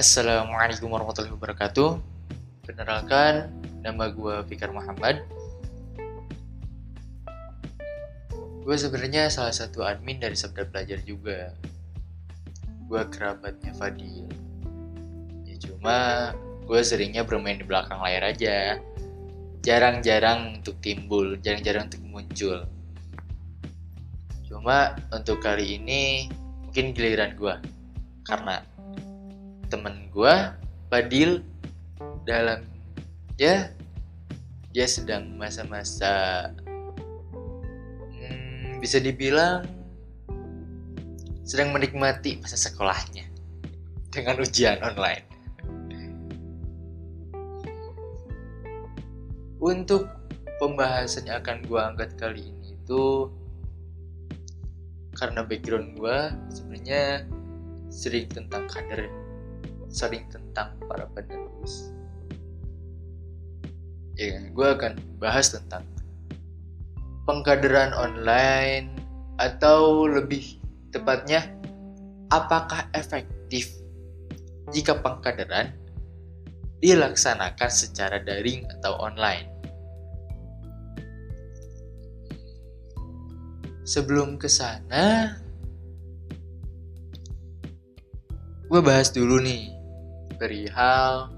Assalamualaikum warahmatullahi wabarakatuh. Perkenalkan, nama gue Fikar Muhammad. Gue sebenarnya salah satu admin dari Sabda Pelajar juga. Gue kerabatnya Fadil. Ya cuma gue seringnya bermain di belakang layar aja. Jarang-jarang untuk timbul, jarang-jarang untuk muncul. Cuma untuk kali ini mungkin giliran gue. Karena temen gue Fadil dalam ya dia sedang masa-masa hmm, bisa dibilang sedang menikmati masa sekolahnya dengan ujian online. Untuk pembahasan yang akan gue angkat kali ini itu karena background gue sebenarnya sering tentang kader sering tentang para penerus. Ya, gue akan bahas tentang pengkaderan online atau lebih tepatnya apakah efektif jika pengkaderan dilaksanakan secara daring atau online. Sebelum ke sana, gue bahas dulu nih perihal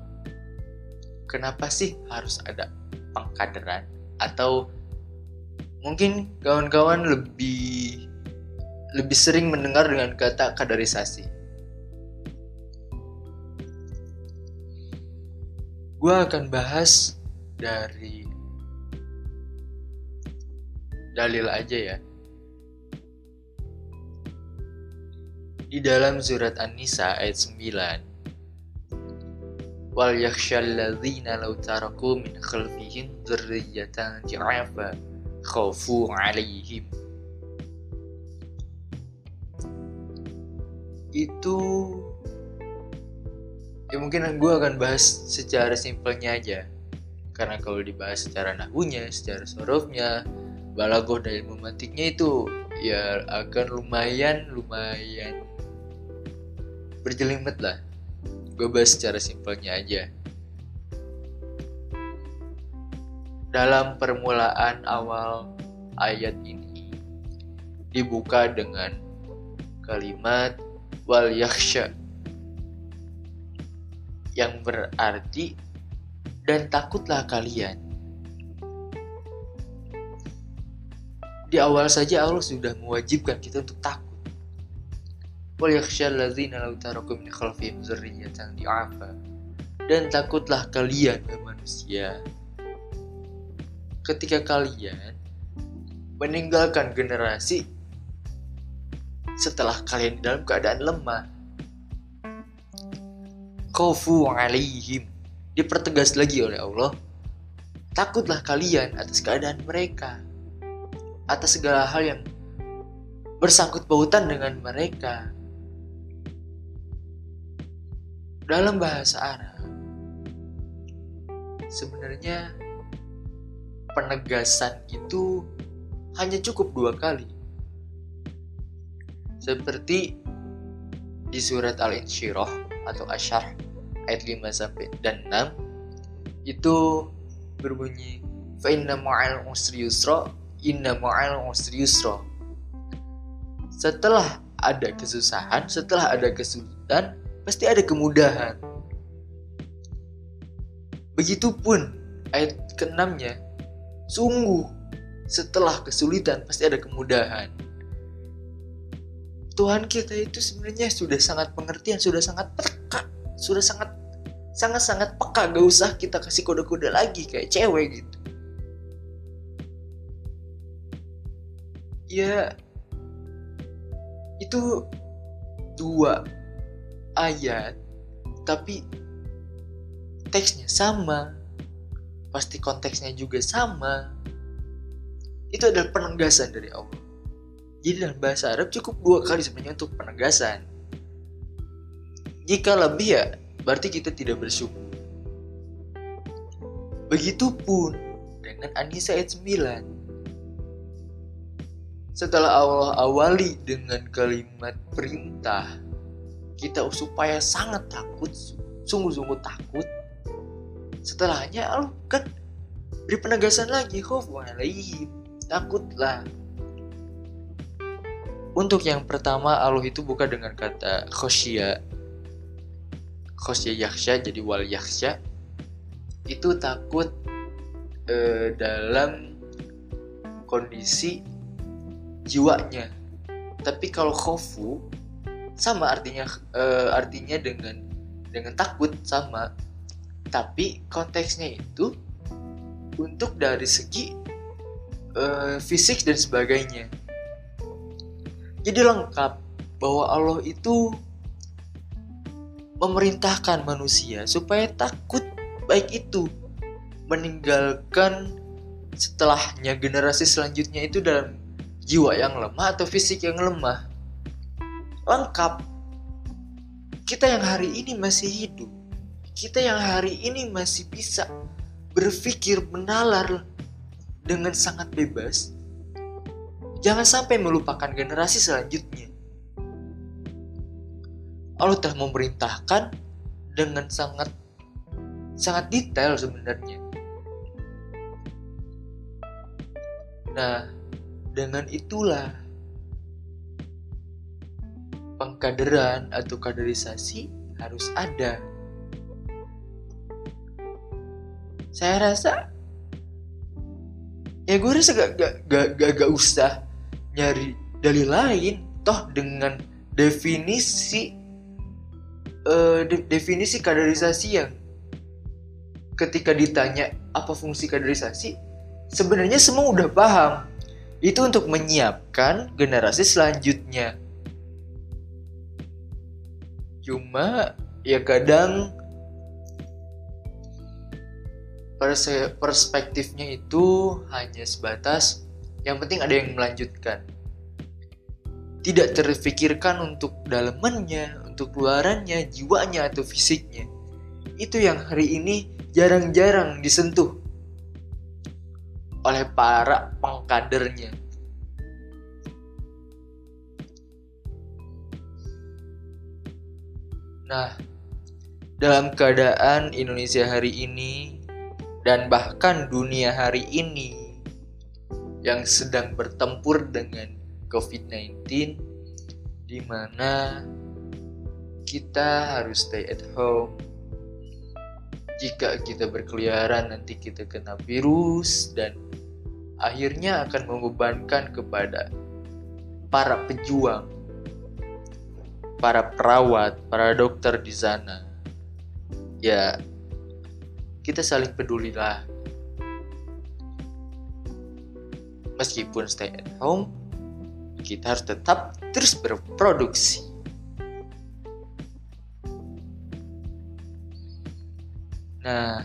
kenapa sih harus ada pengkaderan atau mungkin kawan-kawan lebih lebih sering mendengar dengan kata kaderisasi. Gue akan bahas dari dalil aja ya. Di dalam surat An-Nisa ayat 9 wal yakhshal ladzina law taraku min khalfihim dzurriyyatan dha'afa khaufu 'alaihim itu ya mungkin gue akan bahas secara simpelnya aja. Karena kalau dibahas secara nahunya secara sorofnya balagoh dan ilmu mantiknya itu ya akan lumayan lumayan berjelimet lah gue bahas secara simpelnya aja. Dalam permulaan awal ayat ini dibuka dengan kalimat wal yakhsha yang berarti dan takutlah kalian. Di awal saja Allah sudah mewajibkan kita untuk takut dan takutlah kalian ke manusia ketika kalian meninggalkan generasi setelah kalian dalam keadaan lemah Kofu alaihim dipertegas lagi oleh Allah takutlah kalian atas keadaan mereka atas segala hal yang bersangkut pautan dengan mereka dalam bahasa Arab sebenarnya penegasan itu hanya cukup dua kali. Seperti di surat Al-Insyirah atau Asyar ayat 5 sampai dan 6 itu berbunyi fa inna ma'al usri yusra inna ma'al usri yusra. Setelah ada kesusahan setelah ada kesulitan pasti ada kemudahan. Begitupun ayat keenamnya, sungguh setelah kesulitan pasti ada kemudahan. Tuhan kita itu sebenarnya sudah sangat pengertian, sudah sangat peka, sudah sangat sangat sangat peka. Gak usah kita kasih kode-kode lagi kayak cewek gitu. Ya, itu dua ayat tapi teksnya sama. Pasti konteksnya juga sama. Itu adalah penegasan dari Allah. Jadi dalam bahasa Arab cukup dua kali sebenarnya untuk penegasan. Jika lebih ya berarti kita tidak bersyukur. Begitupun dengan Anisa ayat 9 setelah Allah awali dengan kalimat perintah kita supaya sangat takut sungguh-sungguh takut. Setelahnya Allah kan beri penegasan lagi alaihim takutlah. Untuk yang pertama Allah itu buka dengan kata khosyia. Khosyia yaksha jadi wal yaksha itu takut eh, dalam kondisi jiwanya. Tapi kalau khofu sama artinya eh, artinya dengan dengan takut sama. Tapi konteksnya itu untuk dari segi uh, fisik dan sebagainya. Jadi lengkap bahwa Allah itu memerintahkan manusia supaya takut baik itu meninggalkan setelahnya generasi selanjutnya itu dalam jiwa yang lemah atau fisik yang lemah lengkap kita yang hari ini masih hidup kita yang hari ini masih bisa berpikir menalar dengan sangat bebas, jangan sampai melupakan generasi selanjutnya. Allah telah memerintahkan dengan sangat sangat detail sebenarnya. Nah, dengan itulah pengkaderan atau kaderisasi harus ada. saya rasa ya gue rasa gak, gak, gak, gak, gak usah nyari dalil lain. Toh dengan definisi uh, de definisi kaderisasi yang ketika ditanya apa fungsi kaderisasi sebenarnya semua udah paham. Itu untuk menyiapkan generasi selanjutnya cuma ya kadang perspektifnya itu hanya sebatas yang penting ada yang melanjutkan tidak terfikirkan untuk dalemannya, untuk luarannya, jiwanya atau fisiknya. Itu yang hari ini jarang-jarang disentuh oleh para pengkadernya. Nah, dalam keadaan Indonesia hari ini dan bahkan dunia hari ini yang sedang bertempur dengan COVID-19 di mana kita harus stay at home. Jika kita berkeliaran nanti kita kena virus dan akhirnya akan membebankan kepada para pejuang, para perawat, para dokter di sana. Ya, kita saling peduli lah meskipun stay at home kita harus tetap terus berproduksi nah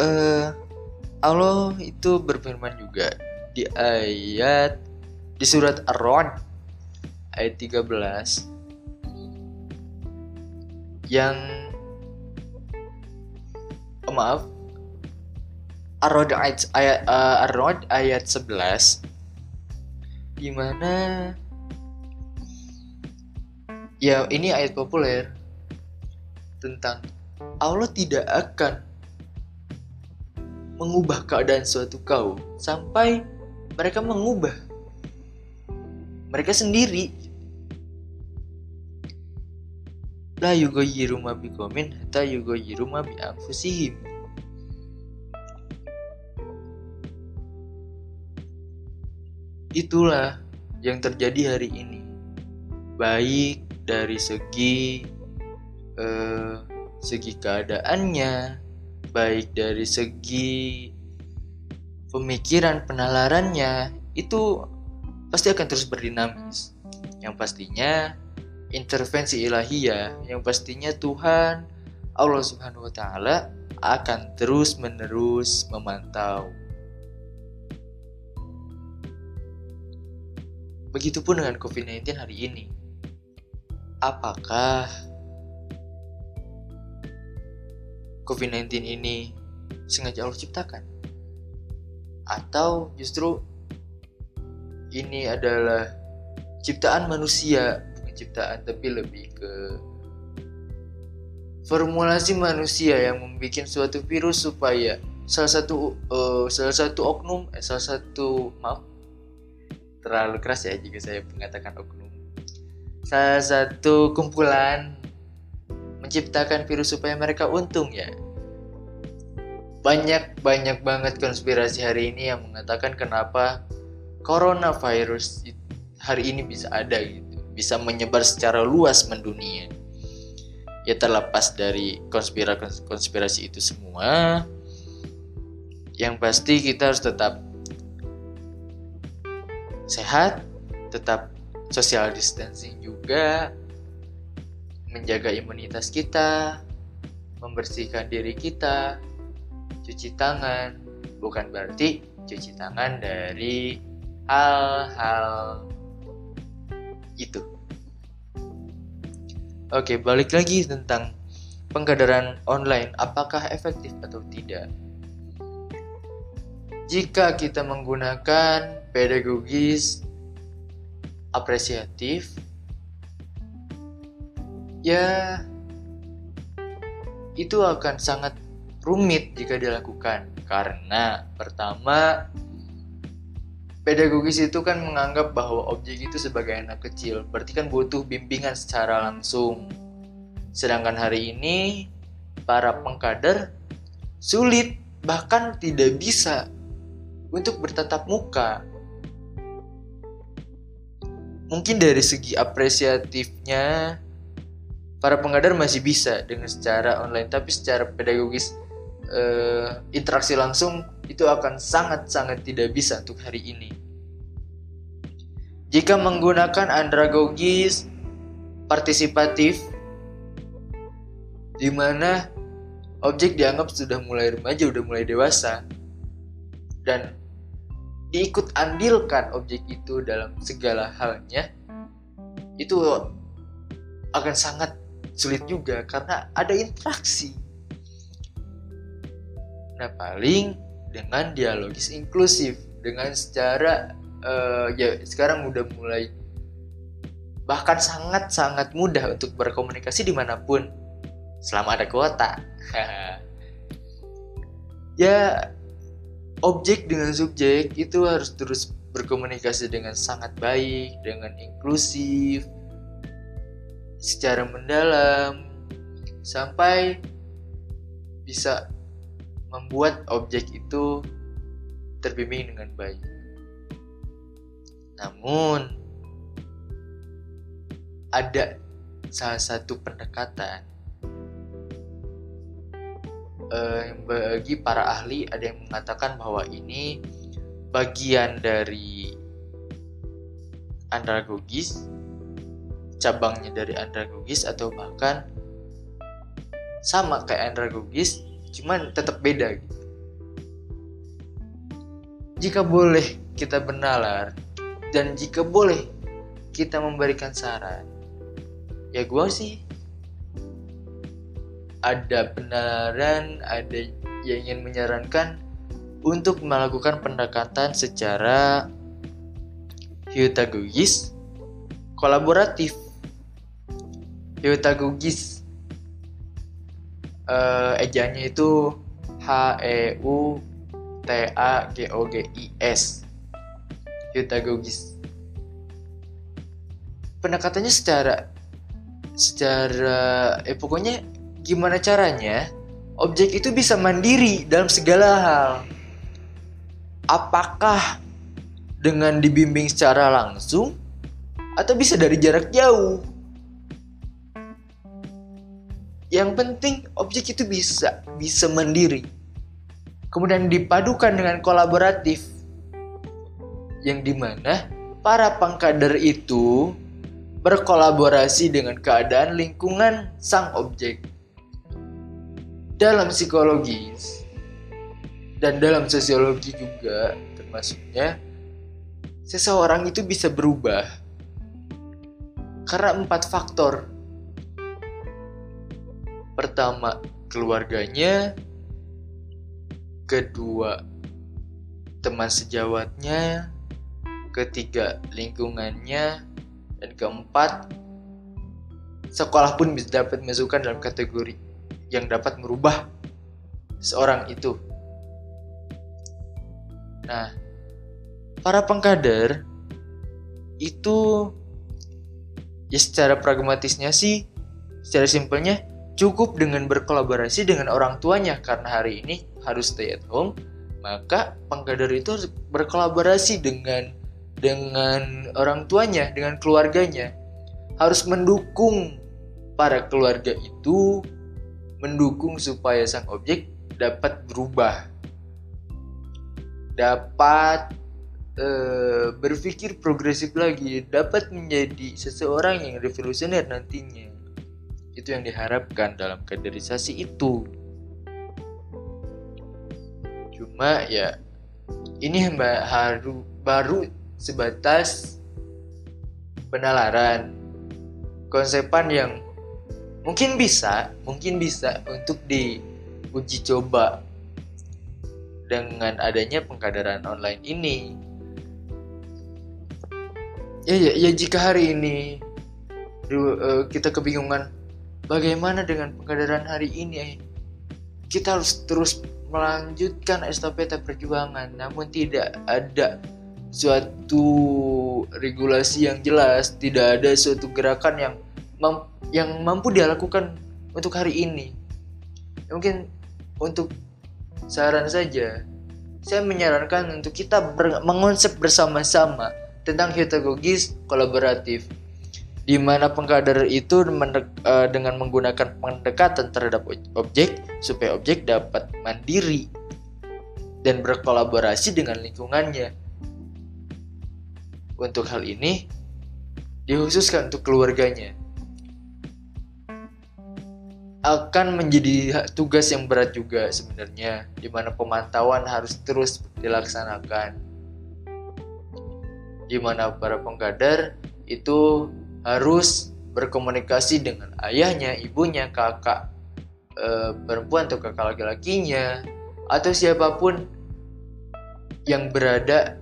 uh, Allah itu berfirman juga di ayat di surat Ar-Ra'd ayat 13 yang oh, maaf Ar-Rod ayat ayat uh, Ar-Rod ayat 11 di mana ya ini ayat populer tentang Allah tidak akan mengubah keadaan suatu kaum sampai mereka mengubah mereka sendiri. La yughayyiru ma biqaumin hatta yughayyiru ma bi anfusihim. Itulah yang terjadi hari ini. Baik dari segi eh, segi keadaannya baik dari segi pemikiran penalarannya itu pasti akan terus berdinamis yang pastinya intervensi ilahiyah yang pastinya Tuhan Allah Subhanahu wa taala akan terus-menerus memantau. Begitupun dengan COVID-19 hari ini. Apakah COVID-19 ini sengaja Allah ciptakan? Atau justru ini adalah ciptaan manusia bukan ciptaan tapi lebih ke formulasi manusia yang membuat suatu virus supaya salah satu uh, salah satu oknum eh, salah satu maaf terlalu keras ya jika saya mengatakan oknum. Salah satu kumpulan menciptakan virus supaya mereka untung ya. Banyak banyak banget konspirasi hari ini yang mengatakan kenapa coronavirus hari ini bisa ada gitu. Bisa menyebar secara luas mendunia. Ya terlepas dari konspirasi konspirasi itu semua. Yang pasti kita harus tetap sehat tetap social distancing juga menjaga imunitas kita membersihkan diri kita cuci tangan. Bukan berarti cuci tangan dari hal-hal itu. Oke, balik lagi tentang pengkaderan online, apakah efektif atau tidak? Jika kita menggunakan pedagogis apresiatif, ya itu akan sangat rumit jika dilakukan karena pertama pedagogis itu kan menganggap bahwa objek itu sebagai anak kecil berarti kan butuh bimbingan secara langsung sedangkan hari ini para pengkader sulit bahkan tidak bisa untuk bertatap muka mungkin dari segi apresiatifnya para pengkader masih bisa dengan secara online tapi secara pedagogis uh, interaksi langsung itu akan sangat-sangat tidak bisa untuk hari ini. Jika menggunakan andragogis partisipatif di mana objek dianggap sudah mulai remaja, sudah mulai dewasa dan diikut andilkan objek itu dalam segala halnya itu akan sangat sulit juga karena ada interaksi. Nah, paling dengan dialogis inklusif dengan secara uh, ya sekarang udah mulai bahkan sangat-sangat mudah untuk berkomunikasi di mana pun selama ada kuota. ya objek dengan subjek itu harus terus berkomunikasi dengan sangat baik, dengan inklusif, secara mendalam, sampai bisa membuat objek itu terbimbing dengan baik. Namun, ada salah satu pendekatan uh, bagi para ahli ada yang mengatakan bahwa ini bagian dari andragogis cabangnya dari andragogis atau bahkan sama kayak andragogis cuman tetap beda gitu. Jika boleh kita bernalar dan jika boleh kita memberikan saran, ya gue sih ada penalaran, ada yang ingin menyarankan untuk melakukan pendekatan secara hyotagogis kolaboratif. Hyotagogis uh, ejanya itu H E U T A G O G I S Hypnagogies pendekatannya secara secara eh pokoknya gimana caranya objek itu bisa mandiri dalam segala hal. Apakah dengan dibimbing secara langsung atau bisa dari jarak jauh? Yang penting objek itu bisa bisa mandiri. Kemudian dipadukan dengan kolaboratif yang di mana para pengkader itu berkolaborasi dengan keadaan lingkungan sang objek. Dalam psikologis dan dalam sosiologi juga termasuknya seseorang itu bisa berubah karena empat faktor Pertama, keluarganya. Kedua, teman sejawatnya. Ketiga, lingkungannya. dan keempat sekolah pun bisa dapat masukkan dalam kategori yang dapat merubah seorang itu nah para pengkader itu ya secara pragmatisnya sih secara simpelnya cukup dengan berkolaborasi dengan orang tuanya karena hari ini harus stay at home maka pengkader itu harus berkolaborasi dengan dengan orang tuanya dengan keluarganya harus mendukung para keluarga itu mendukung supaya sang objek dapat berubah dapat e, berpikir progresif lagi dapat menjadi seseorang yang revolusioner nantinya. Itu yang diharapkan dalam kaderisasi itu. Cuma ya ini mbak haru baru sebatas penalaran. Konsepan yang mungkin bisa mungkin bisa untuk diuji coba dengan adanya pengkaderan online ini. Ya ya, ya jika hari ini uh, kita kebingungan bagaimana dengan pengkaderan hari ini kita harus terus melanjutkan estafeta perjuangan. Namun tidak ada suatu regulasi yang jelas tidak ada suatu gerakan yang mam yang mampu dia lakukan untuk hari ini mungkin untuk saran saja saya menyarankan untuk kita ber mengonsep bersama-sama tentang hitagogis kolaboratif di mana pengkader itu uh, dengan menggunakan pendekatan terhadap objek supaya objek dapat mandiri dan berkolaborasi dengan lingkungannya. Untuk hal ini dikhususkan untuk keluarganya. Akan menjadi tugas yang berat juga sebenarnya, di mana pemantauan harus terus dilaksanakan. Di mana para pengkader itu harus berkomunikasi dengan ayahnya, ibunya, kakak e, perempuan atau kakak laki-lakinya atau siapa pun yang berada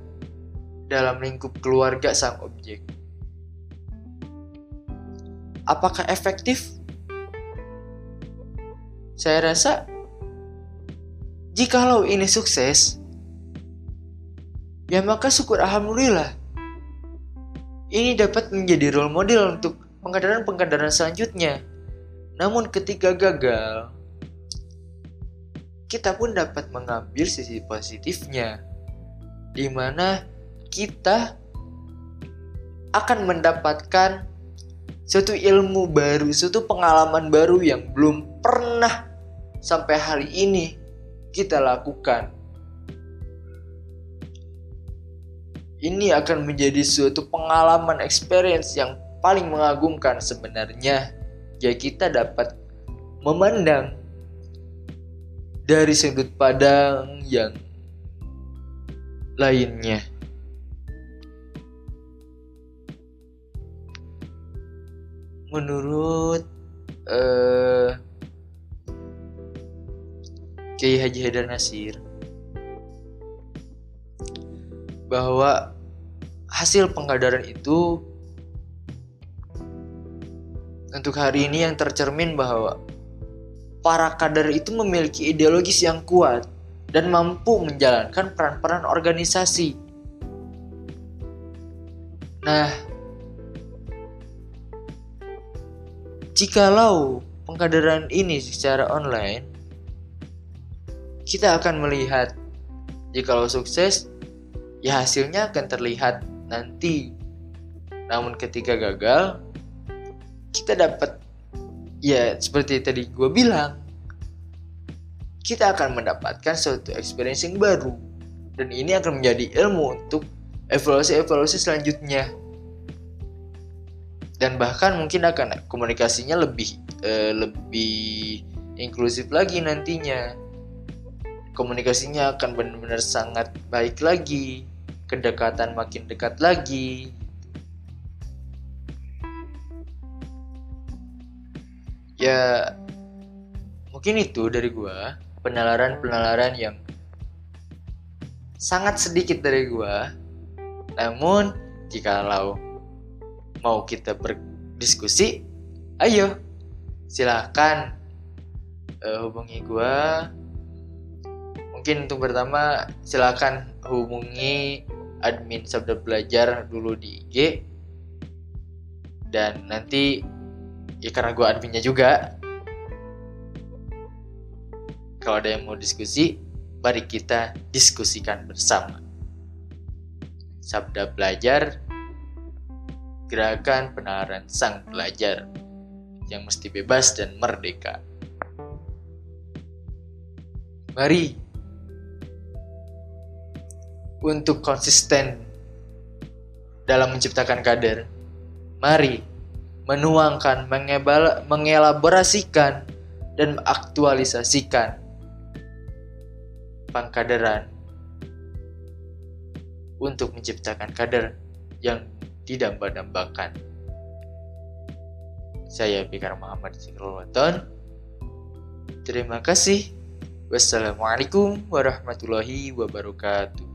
dalam lingkup keluarga sang objek. Apakah efektif? Saya rasa jikalau ini sukses, ya maka syukur alhamdulillah ini dapat menjadi role model untuk pengkaderan-pengkaderan selanjutnya. Namun ketika gagal, kita pun dapat mengambil sisi positifnya, di mana kita akan mendapatkan suatu ilmu baru, suatu pengalaman baru yang belum pernah sampai hari ini kita lakukan. Ini akan menjadi suatu pengalaman experience yang paling mengagumkan sebenarnya. Ya kita dapat memandang dari sudut pandang yang lainnya. Menurut uh, Kiai Haji Haidar Nasir, bahwa hasil penggadaran itu untuk hari ini yang tercermin bahwa para kader itu memiliki ideologis yang kuat dan mampu menjalankan peran-peran organisasi. Nah, jikalau pengkaderan ini secara online, kita akan melihat. Jikalau sukses ya hasilnya akan terlihat nanti. Namun ketika gagal, kita dapat ya seperti tadi gue bilang, kita akan mendapatkan suatu experience yang baru. Dan ini akan menjadi ilmu untuk evaluasi-evaluasi selanjutnya dan bahkan mungkin akan komunikasinya lebih eh, lebih inklusif lagi nantinya. Komunikasinya akan benar-benar sangat baik lagi. Kedekatan makin dekat lagi. Ya mungkin itu dari gua. Penalaran-penalaran yang sangat sedikit dari gua. Namun jikalau mau kita berdiskusi, ayo silahkan uh, hubungi gue. Mungkin untuk pertama silahkan hubungi admin Sabda Belajar dulu di IG dan nanti ya karena gue adminnya juga. Kalau ada yang mau diskusi mari kita diskusikan bersama. Sabda Belajar gerakan penahanan sang pelajar yang mesti bebas dan merdeka. Mari untuk konsisten dalam menciptakan kader. Mari menuangkan, mengelaborasikan, dan mengaktualisasikan pengkaderan untuk menciptakan kader yang didamba-dambakan. Saya Bikar Muhammad Sikrulwaton. Terima kasih. Wassalamualaikum warahmatullahi wabarakatuh.